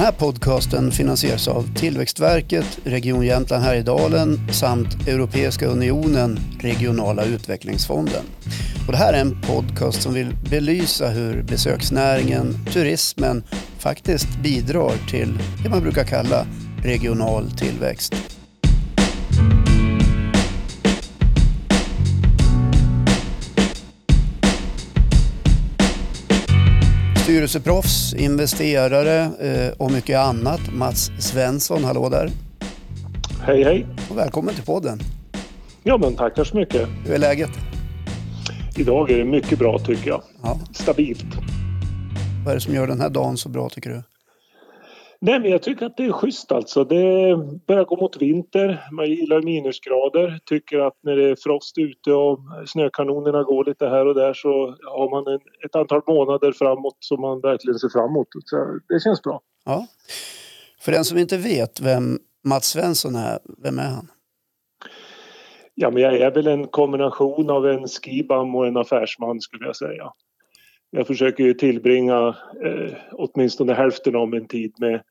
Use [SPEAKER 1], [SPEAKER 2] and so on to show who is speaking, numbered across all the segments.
[SPEAKER 1] Den här podcasten finansieras av Tillväxtverket, Region Jämtland Härjedalen samt Europeiska Unionen, Regionala utvecklingsfonden. Och det här är en podcast som vill belysa hur besöksnäringen, turismen faktiskt bidrar till det man brukar kalla regional tillväxt. Styrelseproffs, investerare eh, och mycket annat. Mats Svensson, hallå där.
[SPEAKER 2] Hej hej.
[SPEAKER 1] Och välkommen till podden.
[SPEAKER 2] Ja men tackar så mycket.
[SPEAKER 1] Hur är läget?
[SPEAKER 2] Idag är det mycket bra tycker jag.
[SPEAKER 1] Ja.
[SPEAKER 2] Stabilt.
[SPEAKER 1] Vad är det som gör den här dagen så bra tycker du?
[SPEAKER 2] Nej men jag tycker att det är schysst alltså. Det börjar gå mot vinter. Man gillar minusgrader. Tycker att när det är frost ute och snökanonerna går lite här och där så har man en, ett antal månader framåt som man verkligen ser fram emot. Så det känns bra.
[SPEAKER 1] Ja. För den som inte vet vem Mats Svensson är, vem är han?
[SPEAKER 2] Ja men jag är väl en kombination av en skibam och en affärsman skulle jag säga. Jag försöker ju tillbringa eh, åtminstone hälften av min tid med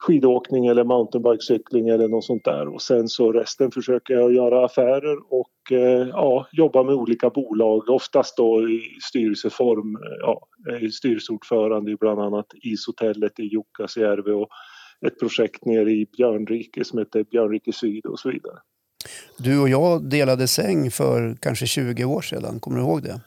[SPEAKER 2] skidåkning eller mountainbikecykling eller något sånt där och sen så resten försöker jag göra affärer och eh, ja, jobba med olika bolag, oftast då i styrelseform. Eh, ja, jag är styrelseordförande i bland annat ishotellet i Jukkasjärvi och ett projekt nere i Björnrike som heter Björnrike Syd och så vidare.
[SPEAKER 1] Du och jag delade säng för kanske 20 år sedan, kommer du ihåg det?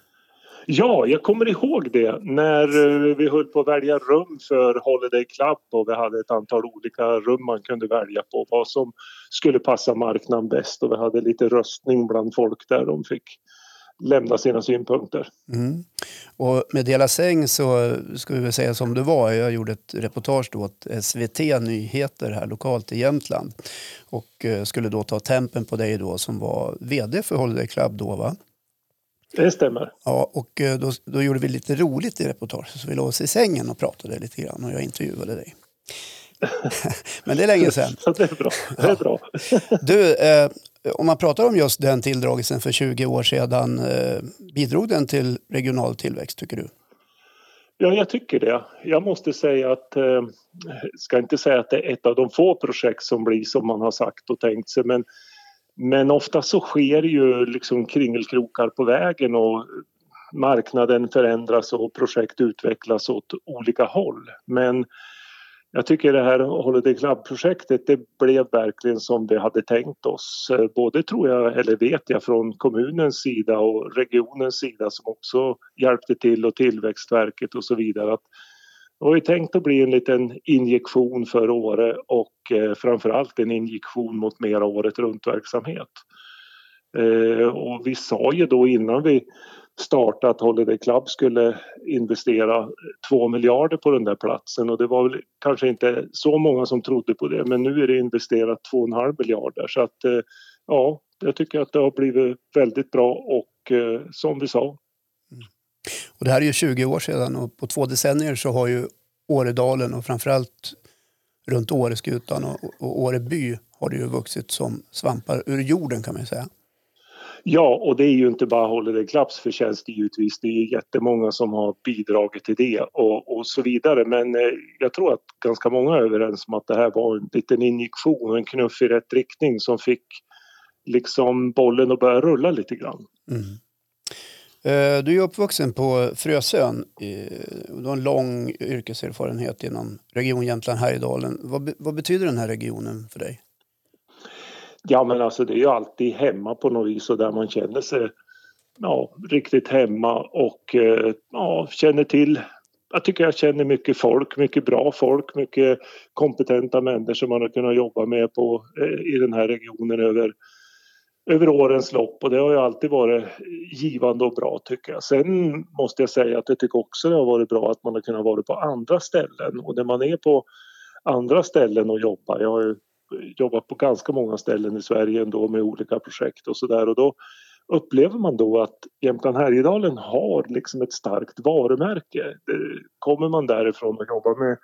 [SPEAKER 2] Ja, jag kommer ihåg det när eh, vi höll på att välja rum för Holiday Club och vi hade ett antal olika rum man kunde välja på vad som skulle passa marknaden bäst och vi hade lite röstning bland folk där de fick lämna sina synpunkter.
[SPEAKER 1] Mm. Och med Dela säng så ska vi väl säga som det var. Jag gjorde ett reportage då åt SVT Nyheter här lokalt i Jämtland och eh, skulle då ta tempen på dig då som var vd för Holiday Club då va?
[SPEAKER 2] Det stämmer.
[SPEAKER 1] Ja, och eh, då, då gjorde vi lite roligt i reportaget. Så vi låg oss i sängen och pratade lite grann och jag intervjuade dig. Men det är länge sedan.
[SPEAKER 2] Så det är bra. Det är bra.
[SPEAKER 1] Du, eh, om man pratar om just den tilldragelsen för 20 år sedan, eh, bidrog den till regional tillväxt tycker du?
[SPEAKER 2] Ja, jag tycker det. Jag måste säga att, eh, ska inte säga att det är ett av de få projekt som blir som man har sagt och tänkt sig, men men ofta så sker ju liksom kringelkrokar på vägen och marknaden förändras och projekt utvecklas åt olika håll. Men jag tycker det här Holiday Club-projektet det blev verkligen som vi hade tänkt oss. Både tror jag, eller vet jag, från kommunens sida och regionens sida som också hjälpte till och Tillväxtverket och så vidare. Att det var ju tänkt att bli en liten injektion för Åre och eh, framförallt en injektion mot mera året runt-verksamhet. Eh, och vi sa ju då innan vi startade att Holiday Club skulle investera 2 miljarder på den där platsen och det var väl kanske inte så många som trodde på det men nu är det investerat 2,5 miljarder så att eh, ja, jag tycker att det har blivit väldigt bra och eh, som vi sa
[SPEAKER 1] och det här är ju 20 år sedan och på två decennier så har ju Åredalen och framförallt runt Åreskutan och, och Åreby har det ju vuxit som svampar ur jorden kan man säga.
[SPEAKER 2] Ja, och det är ju inte bara Holiday Clubs förtjänst givetvis. Det är ju jättemånga som har bidragit till det och, och så vidare. Men eh, jag tror att ganska många är överens om att det här var en liten injektion, en knuff i rätt riktning som fick liksom bollen att börja rulla lite grann. Mm.
[SPEAKER 1] Eh, du är uppvuxen på Frösön. Du har en lång yrkeserfarenhet inom Region Jämtland Härjedalen. Vad, vad betyder den här regionen för dig?
[SPEAKER 2] Ja men alltså det är ju alltid hemma på något vis och där man känner sig ja, riktigt hemma och eh, ja, känner till jag tycker jag känner mycket folk, mycket bra folk, mycket kompetenta människor som man har kunnat jobba med på, eh, i den här regionen över över årens lopp och det har ju alltid varit givande och bra tycker jag. Sen måste jag säga att jag tycker också det har varit bra att man har kunnat vara på andra ställen och när man är på andra ställen och jobbar, jag har ju jobbat på ganska många ställen i Sverige ändå med olika projekt och sådär och då upplever man då att Jämtland Härjedalen har liksom ett starkt varumärke. Kommer man därifrån och jobbar med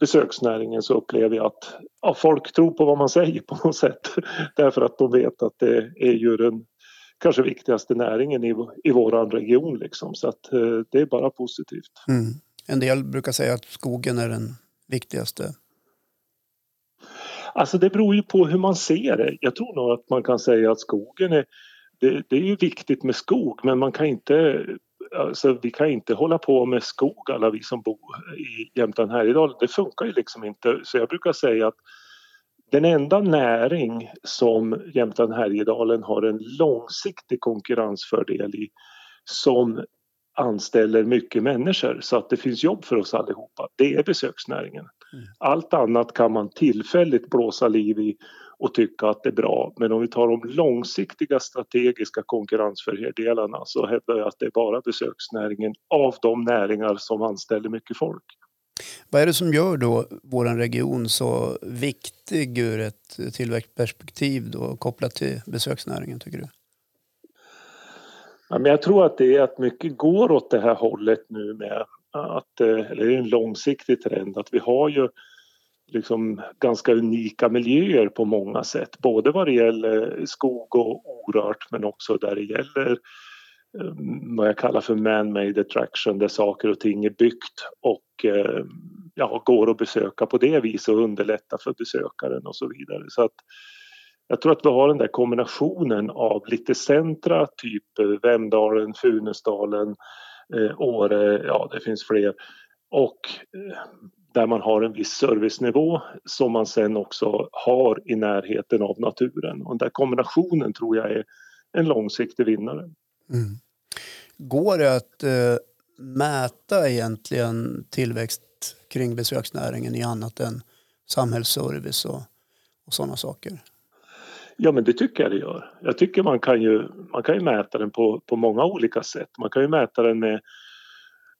[SPEAKER 2] besöksnäringen så upplever jag att ja, folk tror på vad man säger på något sätt. Därför att de vet att det är ju den kanske viktigaste näringen i, i vår region. Liksom. Så att, eh, det är bara positivt.
[SPEAKER 1] Mm. En del brukar säga att skogen är den viktigaste
[SPEAKER 2] Alltså det beror ju på hur man ser det. Jag tror nog att man kan säga att skogen är... Det, det är ju viktigt med skog men man kan inte... Alltså vi kan inte hålla på med skog alla vi som bor i Jämtland Härjedalen. Det funkar ju liksom inte. Så jag brukar säga att den enda näring som Jämtland Härjedalen har en långsiktig konkurrensfördel i som anställer mycket människor så att det finns jobb för oss allihopa. Det är besöksnäringen. Mm. Allt annat kan man tillfälligt blåsa liv i och tycka att det är bra. Men om vi tar de långsiktiga strategiska konkurrensfördelarna så hävdar jag att det är bara besöksnäringen av de näringar som anställer mycket folk.
[SPEAKER 1] Vad är det som gör då vår region så viktig ur ett tillväxtperspektiv då, kopplat till besöksnäringen tycker du?
[SPEAKER 2] Ja, men jag tror att det är att mycket går åt det här hållet nu med att, eh, eller det är en långsiktig trend, att vi har ju liksom ganska unika miljöer på många sätt. Både vad det gäller skog och orört men också där det gäller eh, vad jag kallar för man-made attraction där saker och ting är byggt och eh, ja, går att besöka på det viset och underlätta för besökaren och så vidare. Så att jag tror att vi har den där kombinationen av lite centra, typ eh, Vemdalen, Funäsdalen, Åre, ja det finns fler. Och där man har en viss servicenivå som man sen också har i närheten av naturen. Och den där kombinationen tror jag är en långsiktig vinnare. Mm.
[SPEAKER 1] Går det att eh, mäta egentligen tillväxt kring besöksnäringen i annat än samhällsservice och, och sådana saker?
[SPEAKER 2] Ja men det tycker jag det gör. Jag tycker man kan ju, man kan ju mäta den på, på många olika sätt. Man kan ju mäta den med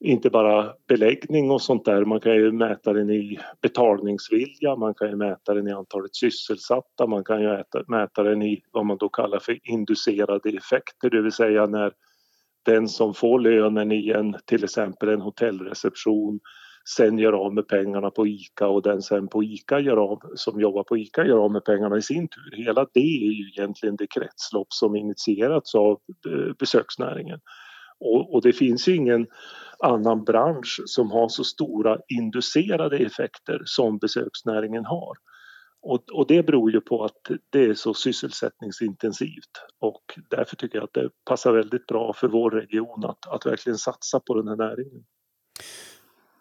[SPEAKER 2] inte bara beläggning och sånt där, man kan ju mäta den i betalningsvilja, man kan ju mäta den i antalet sysselsatta, man kan ju äta, mäta den i vad man då kallar för inducerade effekter, det vill säga när den som får lönen i en, till exempel en hotellreception sen gör av med pengarna på ICA och den sen på ICA gör av, som jobbar på ICA gör av med pengarna i sin tur. Hela det är ju egentligen det kretslopp som initierats av eh, besöksnäringen. Och, och det finns ju ingen annan bransch som har så stora inducerade effekter som besöksnäringen har. Och, och, det beror ju på att det är så sysselsättningsintensivt och därför tycker jag att det passar väldigt bra för vår region att, att verkligen satsa på den här näringen.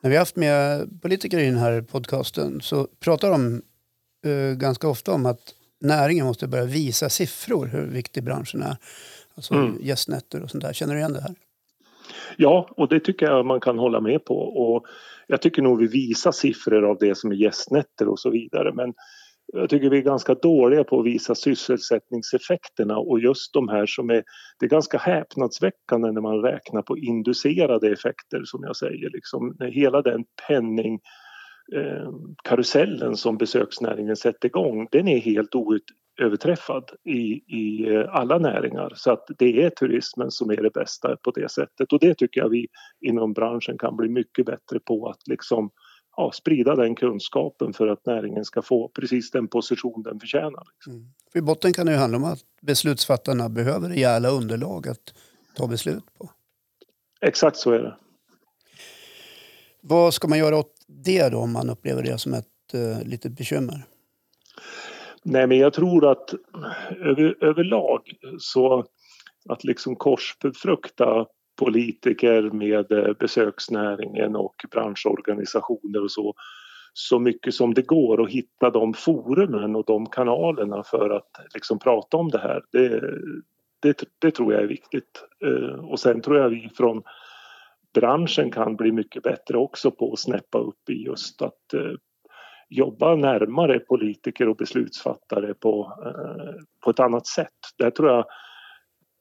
[SPEAKER 1] När vi har haft med politiker i den här podcasten så pratar de uh, ganska ofta om att näringen måste börja visa siffror hur viktig branschen är. Alltså mm. gästnätter och sånt där. Känner du igen det här?
[SPEAKER 2] Ja, och det tycker jag man kan hålla med på. Och jag tycker nog vi visar siffror av det som är gästnätter och så vidare. Men jag tycker vi är ganska dåliga på att visa sysselsättningseffekterna och just de här som är... Det är ganska häpnadsväckande när man räknar på inducerade effekter som jag säger. Liksom, hela den penning karusellen som besöksnäringen sätter igång den är helt oöverträffad i, i eh, alla näringar. Så att det är turismen som är det bästa på det sättet och det tycker jag vi inom branschen kan bli mycket bättre på att liksom ja, sprida den kunskapen för att näringen ska få precis den position den förtjänar. Liksom. Mm.
[SPEAKER 1] I botten kan det ju handla om att beslutsfattarna behöver rejäla underlag att ta beslut på.
[SPEAKER 2] Exakt så är det.
[SPEAKER 1] Vad ska man göra åt det då om man upplever det som ett uh, litet bekymmer?
[SPEAKER 2] Nej men jag tror att över, överlag så att liksom korsbefrukta politiker med eh, besöksnäringen och branschorganisationer och så så mycket som det går och hitta de forumen och de kanalerna för att liksom prata om det här. Det, det, det tror jag är viktigt. Eh, och sen tror jag vi från branschen kan bli mycket bättre också på att snäppa upp i just att eh, jobba närmare politiker och beslutsfattare på, eh, på ett annat sätt. Där tror jag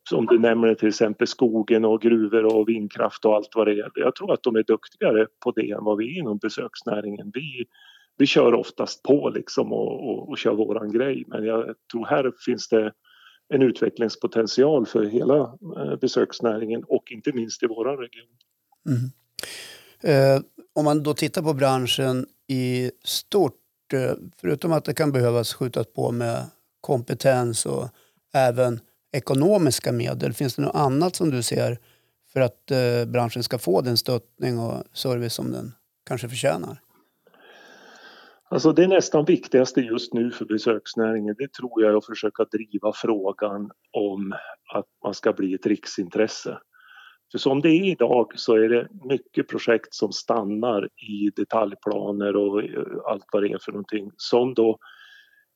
[SPEAKER 2] som du nämner till exempel skogen och gruvor och vindkraft och allt vad det är. Jag tror att de är duktigare på det än vad vi är inom besöksnäringen. Vi, vi kör oftast på liksom och, och, och kör våran grej men jag tror här finns det en utvecklingspotential för hela eh, besöksnäringen och inte minst i vår region. Mm.
[SPEAKER 1] Eh, om man då tittar på branschen i stort, eh, förutom att det kan behövas skjutas på med kompetens och även ekonomiska medel? Finns det något annat som du ser för att eh, branschen ska få den stöttning och service som den kanske förtjänar?
[SPEAKER 2] Alltså det nästan viktigaste just nu för besöksnäringen det tror jag är att försöka driva frågan om att man ska bli ett riksintresse. För som det är idag så är det mycket projekt som stannar i detaljplaner och eh, allt vad det är för någonting som då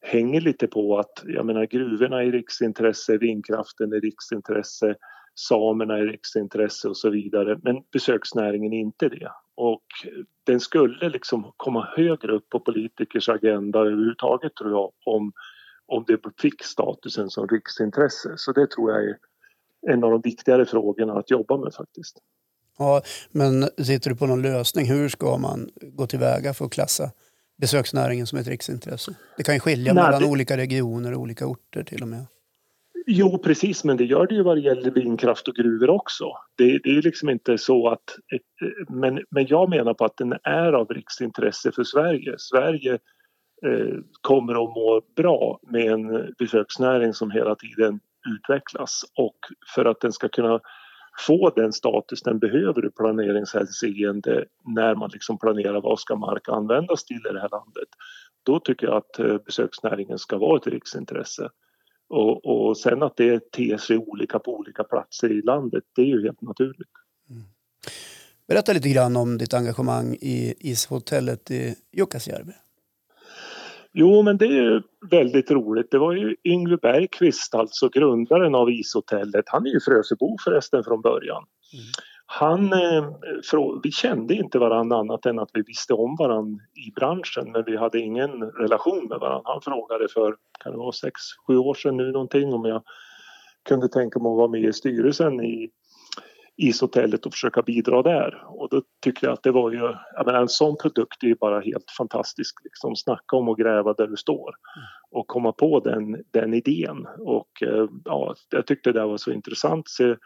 [SPEAKER 2] hänger lite på att jag menar gruvorna är riksintresse, vindkraften är riksintresse, samerna är riksintresse och så vidare men besöksnäringen är inte det. Och den skulle liksom komma högre upp på politikers agenda överhuvudtaget tror jag om, om det fick statusen som riksintresse. Så det tror jag är en av de viktigare frågorna att jobba med faktiskt.
[SPEAKER 1] Ja, men sitter du på någon lösning? Hur ska man gå tillväga för att klassa besöksnäringen som ett riksintresse? Det kan ju skilja Nej, mellan det... olika regioner och olika orter till och med.
[SPEAKER 2] Jo precis, men det gör det ju vad det gäller vindkraft och gruvor också. Det, det är liksom inte så att... Men, men jag menar på att den är av riksintresse för Sverige. Sverige eh, kommer att må bra med en besöksnäring som hela tiden utvecklas och för att den ska kunna få den status den behöver i planeringshänseende när man liksom planerar vad ska mark användas till i det här landet. Då tycker jag att eh, besöksnäringen ska vara ett riksintresse. Och, och sen att det ter sig olika på olika platser i landet, det är ju helt naturligt. Mm.
[SPEAKER 1] Berätta lite grann om ditt engagemang i ishotellet i Jukkasjärvi.
[SPEAKER 2] Jo, men det är väldigt roligt. Det var ju Yngve Bergqvist, alltså grundaren av ishotellet. Han är ju Frösebo förresten från början. Mm. Han, eh, vi kände inte varandra annat än att vi visste om varandra i branschen men vi hade ingen relation med varandra. Han frågade för, kan det vara sex, sju år sedan nu någonting om jag kunde tänka mig att vara med i styrelsen i ishotellet och försöka bidra där. Och då tyckte jag att det var ju, jag menar, en sån produkt är ju bara helt fantastisk. Liksom, snacka om att gräva där du står och komma på den, den idén. Och eh, ja, jag tyckte det var så intressant. Så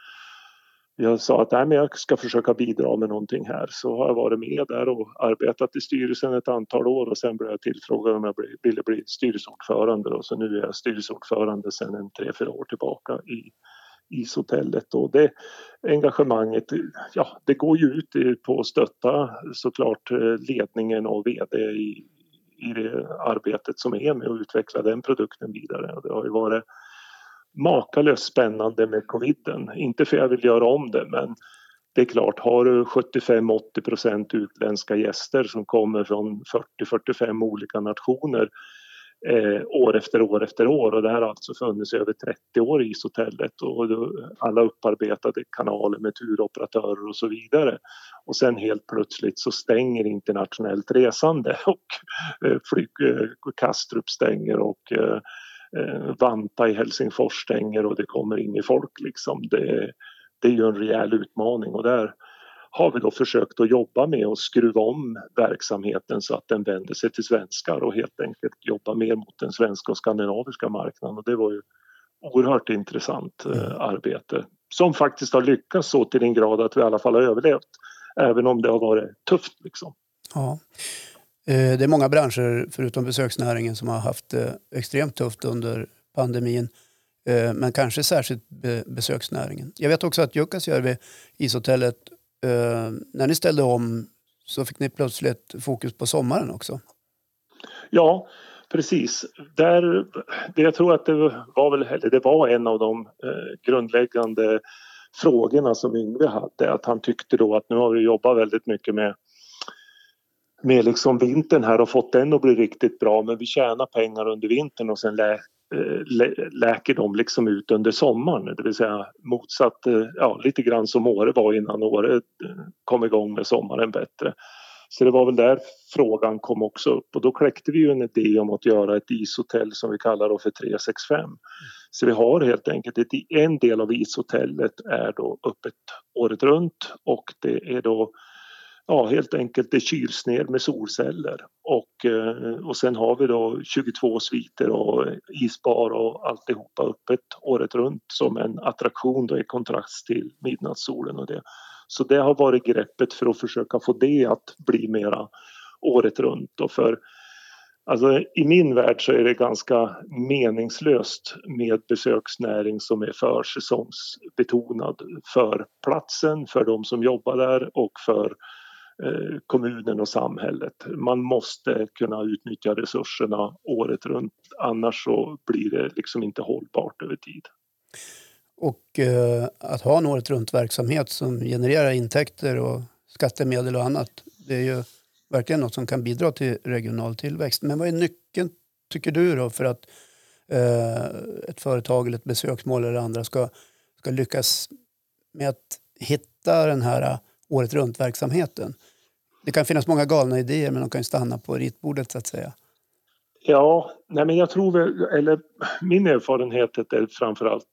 [SPEAKER 2] jag sa att Nej, men jag ska försöka bidra med någonting här. Så har jag varit med där och arbetat i styrelsen ett antal år och sen blev jag tillfrågad om jag ville bli styrelseordförande. Och så nu är jag styrelseordförande sedan en tre, fyra år tillbaka i ishotellet. Och det engagemanget, ja det går ju ut på att stötta såklart eh, ledningen och VD i, i det arbetet som är med att utveckla den produkten vidare. Det har ju varit makalöst spännande med coviden. Inte för att jag vill göra om det men det är klart, har du 75-80 utländska gäster som kommer från 40-45 olika nationer eh, år efter år efter år och det här har alltså funnits över 30 år i ishotellet och alla upparbetade kanaler med turoperatörer och så vidare. Och sen helt plötsligt så stänger internationellt resande och eh, flyg, eh, Kastrup stänger och eh, eh, Vanta i Helsingfors stänger och det kommer inget folk liksom. Det, det är ju en rejäl utmaning och där har vi då försökt att jobba med att skruva om verksamheten så att den vänder sig till svenskar och helt enkelt jobba mer mot den svenska och skandinaviska marknaden och det var ju oerhört intressant eh, mm. arbete som faktiskt har lyckats så till den grad att vi i alla fall har överlevt även om det har varit tufft. Liksom.
[SPEAKER 1] Ja. Eh, det är många branscher förutom besöksnäringen som har haft det extremt tufft under pandemin. Eh, men kanske särskilt besöksnäringen. Jag vet också att Jukkasjärvi, ishotellet, eh, när ni ställde om så fick ni plötsligt fokus på sommaren också.
[SPEAKER 2] Ja, precis. Där, det jag tror att det var, väl, eller det var en av de eh, grundläggande frågorna som Yngve hade. Att han tyckte då att nu har vi jobbat väldigt mycket med med liksom vintern här och fått den att bli riktigt bra men vi tjänar pengar under vintern och sen lä, Eh, läker de liksom ut under sommaren. Det vill säga motsatt, eh, ja lite grann som Åre var innan Åre eh, kom igång med sommaren bättre. Så det var väl där frågan kom också upp och då kläckte vi ju en idé om att göra ett ishotell som vi kallar då för 365. Så vi har helt enkelt ett, en del av ishotellet är då öppet året runt och det är då ja, helt enkelt det kyls ner med solceller och, eh, och sen har vi då 22 sviter och isbar och alltihopa öppet året runt som en attraktion då i kontrast till midnattssolen och det. Så det har varit greppet för att försöka få det att bli mera året runt och för Alltså, I min värld så är det ganska meningslöst med besöksnäring som är försäsongsbetonad för platsen, för de som jobbar där och för eh, Eh, kommunen och samhället. Man måste kunna utnyttja resurserna året runt annars så blir det liksom inte hållbart över tid.
[SPEAKER 1] Och eh, att ha en året runt verksamhet som genererar intäkter och skattemedel och annat, det är ju verkligen något som kan bidra till regional tillväxt. Men vad är nyckeln, tycker du, då, för att eh, ett företag eller ett besöksmål eller andra ska, ska lyckas med att hitta den här eh, året runt-verksamheten? Det kan finnas många galna idéer, men de kan stanna på ritbordet så att säga.
[SPEAKER 2] Ja, nej men jag tror väl, eller min erfarenhet är framförallt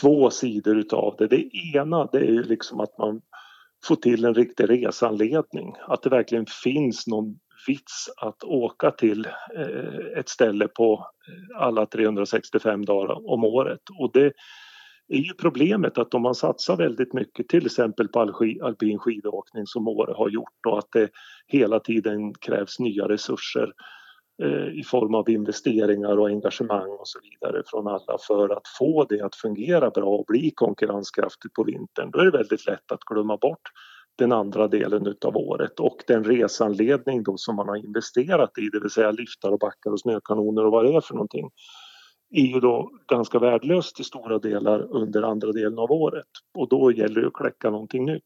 [SPEAKER 2] två sidor utav det. Det ena det är ju liksom att man får till en riktig resanledning. Att det verkligen finns någon vits att åka till eh, ett ställe på eh, alla 365 dagar om året. Och det är ju problemet att om man satsar väldigt mycket till exempel på alpin skidåkning som Åre har gjort och att det hela tiden krävs nya resurser Eh, i form av investeringar och engagemang och så vidare från alla för att få det att fungera bra och bli konkurrenskraftigt på vintern. Då är det väldigt lätt att glömma bort den andra delen utav året och den resanledning då som man har investerat i, det vill säga liftar och backar och snökanoner och vad det är för någonting är ju då ganska värdelöst till stora delar under andra delen av året och då gäller det att kläcka någonting nytt.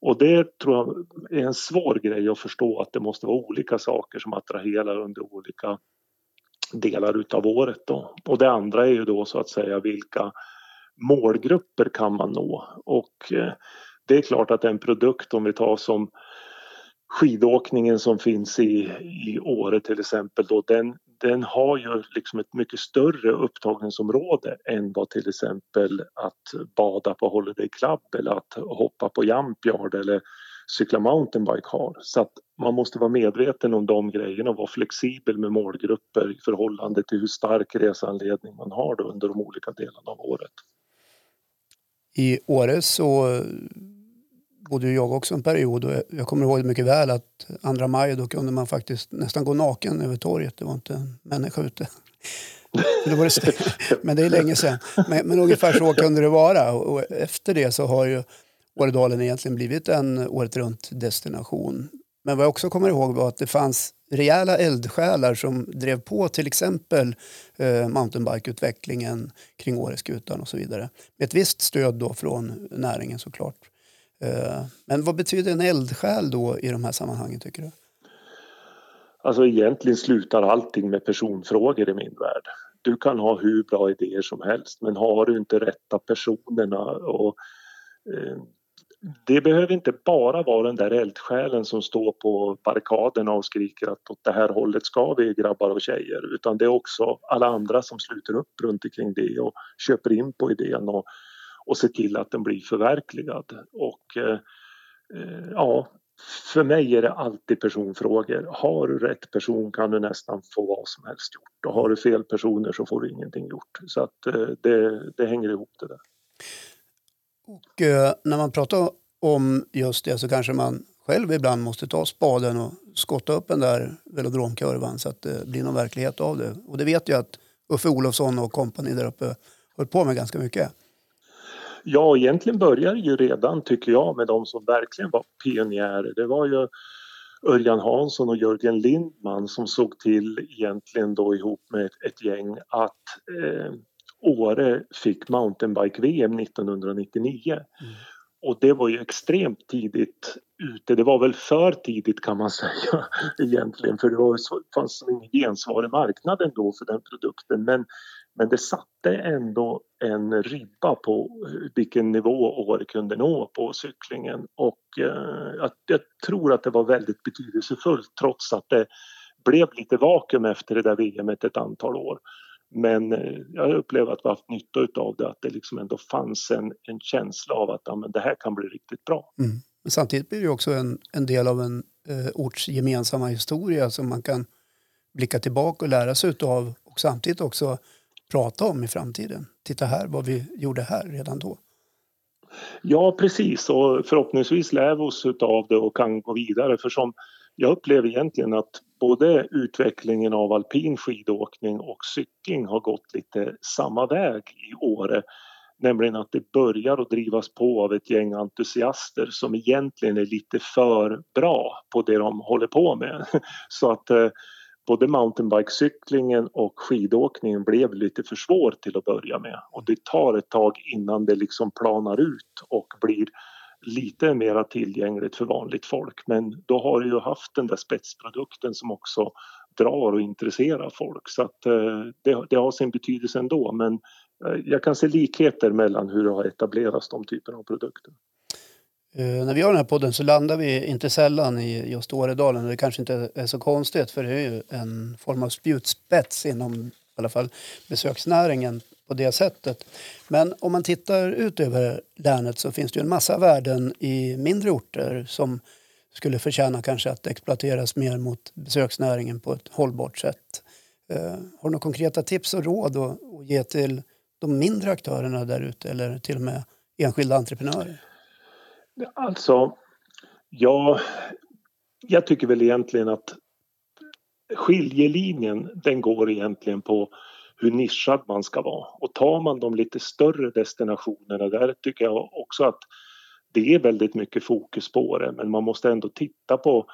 [SPEAKER 2] Och det tror jag är en svår grej att förstå att det måste vara olika saker som attraherar under olika delar utav året. Då. Och det andra är ju då så att säga vilka målgrupper kan man nå? Och eh, det är klart att en produkt om vi tar som skidåkningen som finns i, i Åre till exempel då, den, den har ju liksom ett mycket större upptagningsområde än vad till exempel att bada på Holiday Club eller att hoppa på JumpYard eller cykla mountainbike har. Så att man måste vara medveten om de grejerna och vara flexibel med målgrupper i förhållande till hur stark resanledning man har under de olika delarna av året.
[SPEAKER 1] I Åre så bodde jag också en period och jag kommer ihåg mycket väl att andra maj då kunde man faktiskt nästan gå naken över torget. Det var inte en människa ute. det var det men det är länge sedan. Men, men ungefär så kunde det vara och efter det så har ju Åredalen egentligen blivit en året runt destination. Men vad jag också kommer ihåg var att det fanns rejäla eldsjälar som drev på till exempel eh, mountainbikeutvecklingen kring Åreskutan och så vidare. Med ett visst stöd då från näringen såklart. Eh, men vad betyder en eldsjäl då i de här sammanhangen tycker du?
[SPEAKER 2] Alltså egentligen slutar allting med personfrågor i min värld. Du kan ha hur bra idéer som helst men har du inte rätta personerna och eh, det behöver inte bara vara den där eldsjälen som står på barrikaderna och skriker att åt det här hållet ska vi grabbar och tjejer utan det är också alla andra som sluter upp runt omkring det och köper in på idén och och se till att den blir förverkligad. Och eh, ja, för mig är det alltid personfrågor. Har du rätt person kan du nästan få vad som helst gjort och har du fel personer så får du ingenting gjort. Så att eh, det, det hänger ihop det där.
[SPEAKER 1] Och eh, när man pratar om just det så kanske man själv ibland måste ta spaden och skotta upp den där velodromkurvan så att det blir någon verklighet av det. Och det vet jag att Uffe Olofsson och kompani där uppe höll på med ganska mycket.
[SPEAKER 2] Ja, egentligen började ju redan, tycker jag, med de som verkligen var pionjärer. Det var ju Örjan Hansson och Jörgen Lindman som såg till egentligen då ihop med ett, ett gäng att eh, Åre fick mountainbike-VM 1999. Mm. Och det var ju extremt tidigt ute. Det var väl för tidigt kan man säga egentligen för det var, fanns ingen gensvar i marknaden då för den produkten. Men men det satte ändå en ribba på vilken nivå Åre kunde nå på cyklingen och eh, jag tror att det var väldigt betydelsefullt trots att det blev lite vakuum efter det där VMet ett antal år. Men eh, jag upplever att vi har haft nytta av det, att det liksom ändå fanns en, en känsla av att ja, men det här kan bli riktigt bra.
[SPEAKER 1] Mm. Men samtidigt blir det också en, en del av en eh, orts gemensamma historia som man kan blicka tillbaka och lära sig av och samtidigt också prata om i framtiden. Titta här vad vi gjorde här redan då.
[SPEAKER 2] Ja precis och förhoppningsvis lär vi oss av det och kan gå vidare för som jag upplever egentligen att både utvecklingen av alpin skidåkning och cykling har gått lite samma väg i Åre. Nämligen att det börjar att drivas på av ett gäng entusiaster som egentligen är lite för bra på det de håller på med. Så att eh, både mountainbikecyklingen och skidåkningen blev lite för svår till att börja med och det tar ett tag innan det liksom planar ut och blir lite mera tillgängligt för vanligt folk. Men då har du ju haft den där spetsprodukten som också drar och intresserar folk så att eh, det, det har sin betydelse ändå men eh, jag kan se likheter mellan hur det har etablerats de typerna av produkter.
[SPEAKER 1] Uh, när vi gör den här podden så landar vi inte sällan i just Åredalen och det kanske inte är så konstigt för det är ju en form av spjutspets inom i alla fall besöksnäringen på det sättet. Men om man tittar ut över länet så finns det ju en massa värden i mindre orter som skulle förtjäna kanske att exploateras mer mot besöksnäringen på ett hållbart sätt. Uh, har du några konkreta tips och råd att ge till de mindre aktörerna där ute eller till och med enskilda entreprenörer?
[SPEAKER 2] Alltså, ja, jag tycker väl egentligen att skiljelinjen den går egentligen på hur nischad man ska vara. Och tar man de lite större destinationerna där tycker jag också att det är väldigt mycket fokus på det men man måste ändå titta på,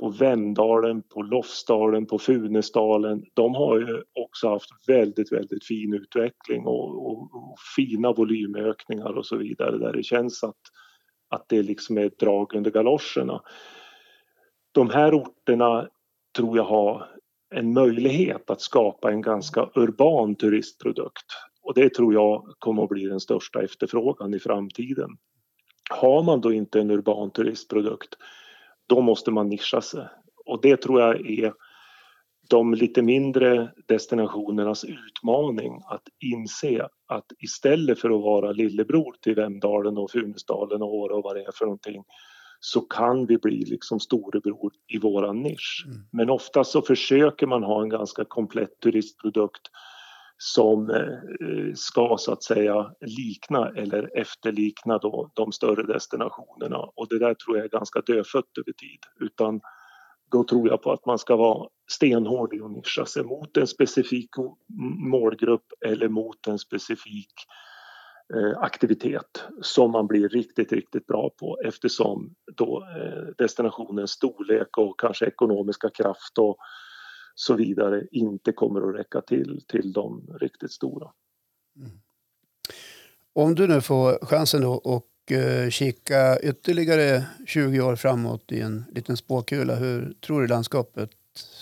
[SPEAKER 2] på Vemdalen, på Lofsdalen, på Funäsdalen. De har ju också haft väldigt, väldigt fin utveckling och, och, och fina volymökningar och så vidare där det känns att att det liksom är ett drag under galoscherna. De här orterna tror jag har en möjlighet att skapa en ganska urban turistprodukt och det tror jag kommer att bli den största efterfrågan i framtiden. Har man då inte en urban turistprodukt då måste man nischa sig och det tror jag är de lite mindre destinationernas utmaning att inse att istället för att vara lillebror till Vemdalen och Funäsdalen och Åre och vad det är för någonting så kan vi bli liksom storebror i våran nisch. Mm. Men ofta så försöker man ha en ganska komplett turistprodukt som eh, ska så att säga likna eller efterlikna då de större destinationerna och det där tror jag är ganska dödfött över tid utan då tror jag på att man ska vara stenhård i att nischa sig mot en specifik målgrupp eller mot en specifik eh, aktivitet som man blir riktigt, riktigt bra på eftersom då eh, destinationens storlek och kanske ekonomiska kraft och så vidare inte kommer att räcka till till de riktigt stora. Mm.
[SPEAKER 1] Om du nu får chansen att Eh, kika ytterligare 20 år framåt i en liten spåkula. Hur tror du landskapet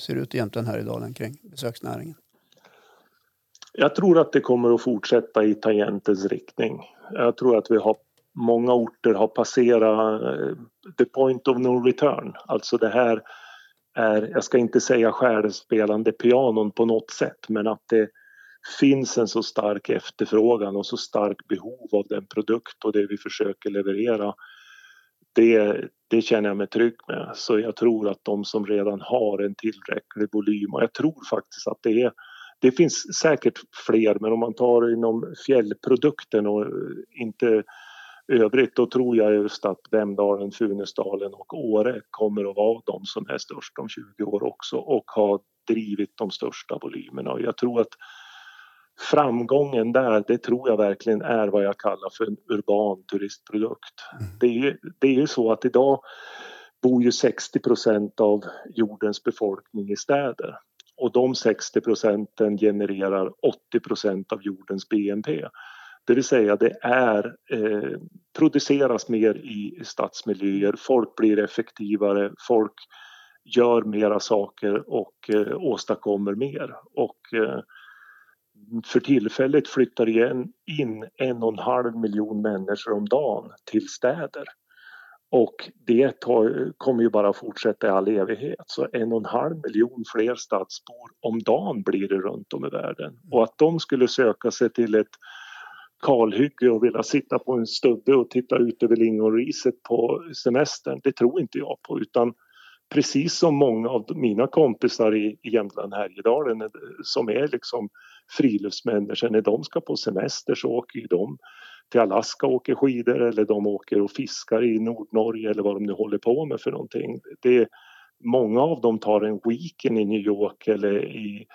[SPEAKER 1] ser ut i Jämtland här i dalen kring besöksnäringen?
[SPEAKER 2] Jag tror att det kommer att fortsätta i tangentens riktning. Jag tror att vi har många orter har passerat eh, the point of no return. Alltså det här är, jag ska inte säga självspelande pianon på något sätt men att det finns en så stark efterfrågan och så starkt behov av den produkt och det vi försöker leverera. Det, det känner jag mig trygg med. Så jag tror att de som redan har en tillräcklig volym och jag tror faktiskt att det är det finns säkert fler men om man tar inom fjällprodukten och inte övrigt då tror jag just att Vemdalen, Funäsdalen och Åre kommer att vara de som är störst om 20 år också och har drivit de största volymerna. Och jag tror att framgången där, det tror jag verkligen är vad jag kallar för en urban turistprodukt. Mm. Det, är ju, det är ju så att idag bor ju 60% av jordens befolkning i städer och de 60 procenten genererar 80% av jordens BNP. Det vill säga det är, eh, produceras mer i stadsmiljöer, folk blir effektivare, folk gör mera saker och eh, åstadkommer mer. Och, eh, för tillfället flyttar igen in en och en halv miljon människor om dagen till städer. Och det tar, kommer ju bara fortsätta i all evighet. Så en och en halv miljon fler stadsbor om dagen blir det runt om i världen. Och att de skulle söka sig till ett kalhygge och vilja sitta på en stubbe och titta ut över lingonriset på semestern, det tror inte jag på. Utan precis som många av mina kompisar i, Jämtland Härjedalen eh, som är liksom friluftsmänniskor, när de ska på semester så åker de till Alaska och åker skidor eller de åker och fiskar i Nordnorge eller vad de nu håller på med för någonting. Det, många av dem tar en weekend i New York eller i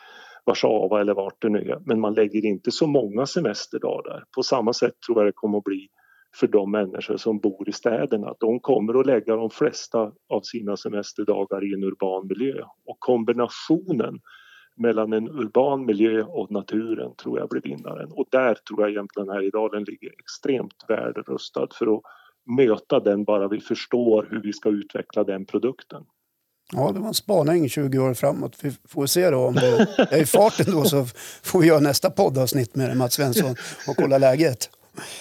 [SPEAKER 2] Warszawa eller vart det nu är. Men man lägger inte så många semesterdagar. På samma sätt tror jag det kommer att bli för de människor som bor i städerna. De kommer att lägga de flesta av sina semesterdagar i en urban miljö och kombinationen mellan en urban miljö och naturen tror jag blir vinnaren. Och där tror jag egentligen Härjedalen ligger extremt väl rustad för att möta den bara vi förstår hur vi ska utveckla den produkten.
[SPEAKER 1] Ja, det var en spaning 20 år framåt. Vi får se då om det är i farten då så får vi göra nästa poddavsnitt med Mats Svensson och kolla läget.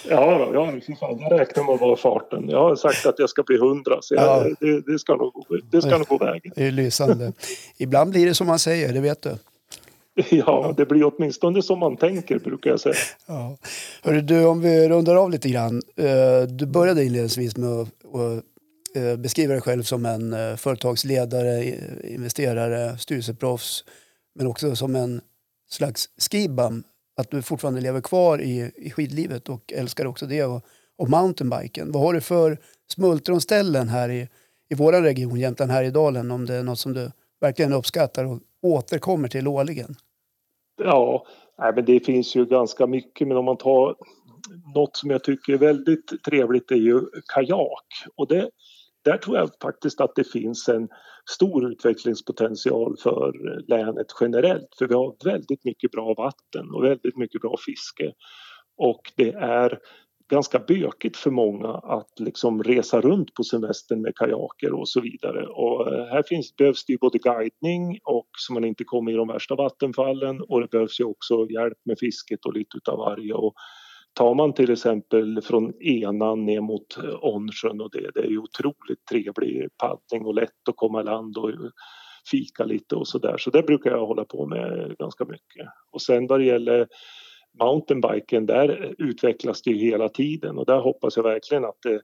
[SPEAKER 2] Ja, ja jag räknar med att vara farten. Jag har sagt att jag ska bli hundra så jag, ja. det, det, ska nog, det ska nog gå vägen.
[SPEAKER 1] Det är lysande. Ibland blir det som man säger, det vet du.
[SPEAKER 2] Ja, det blir åtminstone som man tänker brukar jag säga.
[SPEAKER 1] Ja. Hörru, du, om vi rundar av lite grann. Eh, du började inledningsvis med att eh, beskriva dig själv som en eh, företagsledare, investerare, styrelseproffs men också som en slags skibam att du fortfarande lever kvar i, i skidlivet och älskar också det och, och mountainbiken. Vad har du för smultronställen här i, i vår region, Jämtland Härjedalen, om det är något som du verkligen uppskattar och återkommer till årligen?
[SPEAKER 2] Ja, nej, men det finns ju ganska mycket, men om man tar något som jag tycker är väldigt trevligt är ju kajak. Och det, där tror jag faktiskt att det finns en stor utvecklingspotential för länet generellt för vi har väldigt mycket bra vatten och väldigt mycket bra fiske. Och det är ganska bökigt för många att liksom resa runt på semestern med kajaker och så vidare. Och eh, här finns, behövs det ju både guidning och så man inte kommer i de värsta vattenfallen och det behövs ju också hjälp med fisket och lite utav varje. Och Tar man till exempel från Enan ner mot eh, Onsjön och det, det är ju otroligt trevlig paddling och lätt att komma i land och eh, fika lite och sådär. Så det brukar jag hålla på med ganska mycket. Och sen vad det gäller mountainbiken, där utvecklas det ju hela tiden och där hoppas jag verkligen att det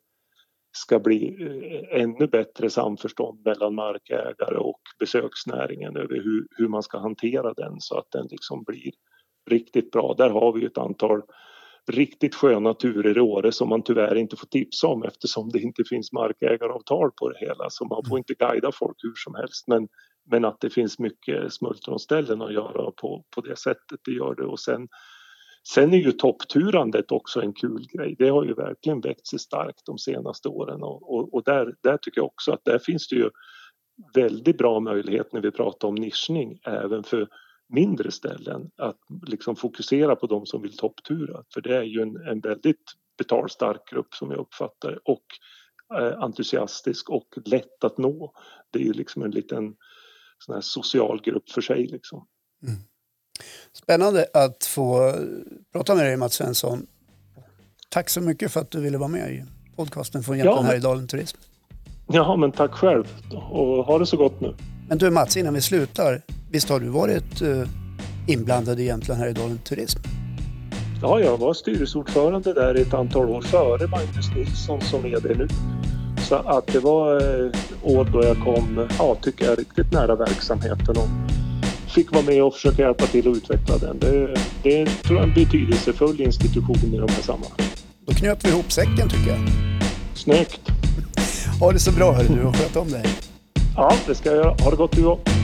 [SPEAKER 2] ska bli eh, ännu bättre samförstånd mellan markägare och besöksnäringen över hur, hur man ska hantera den så att den liksom blir riktigt bra. Där har vi ett antal riktigt sköna turer i Åre som man tyvärr inte får tipsa om eftersom det inte finns markägaravtal på det hela. Så man får inte guida folk hur som helst. Men, men att det finns mycket smultronställen att göra på, på det sättet, det gör det. Och sen Sen är ju toppturandet också en kul grej. Det har ju verkligen växt sig starkt de senaste åren. Och, och, och där, där tycker jag också att där finns det ju väldigt bra möjlighet när vi pratar om nischning även för mindre ställen att liksom fokusera på de som vill topptura för det är ju en, en väldigt betalstark grupp som jag uppfattar och eh, entusiastisk och lätt att nå. Det är ju liksom en liten sån här social grupp för sig. Liksom. Mm.
[SPEAKER 1] Spännande att få prata med dig Mats Svensson. Tack så mycket för att du ville vara med i podcasten från Jämtland ja, Härjedalen Turism.
[SPEAKER 2] Ja, men tack själv och ha det så gott nu.
[SPEAKER 1] Men du Mats, innan vi slutar. Visst har du varit uh, inblandad i Jämtland Härjedalen Turism?
[SPEAKER 2] Ja, jag var styrelseordförande där ett antal år före Magnus Nilsson som är det nu. Så att det var eh, år då jag kom, ja, tycker jag, riktigt nära verksamheten och fick vara med och försöka hjälpa till att utveckla den. Det, det tror jag är en betydelsefull institution i de här sammanhangen.
[SPEAKER 1] Då knöt vi ihop säcken tycker jag.
[SPEAKER 2] Snyggt!
[SPEAKER 1] Ha det så bra hörru du och sköt om dig.
[SPEAKER 2] Ja, det ska jag göra. Ha det gott du också.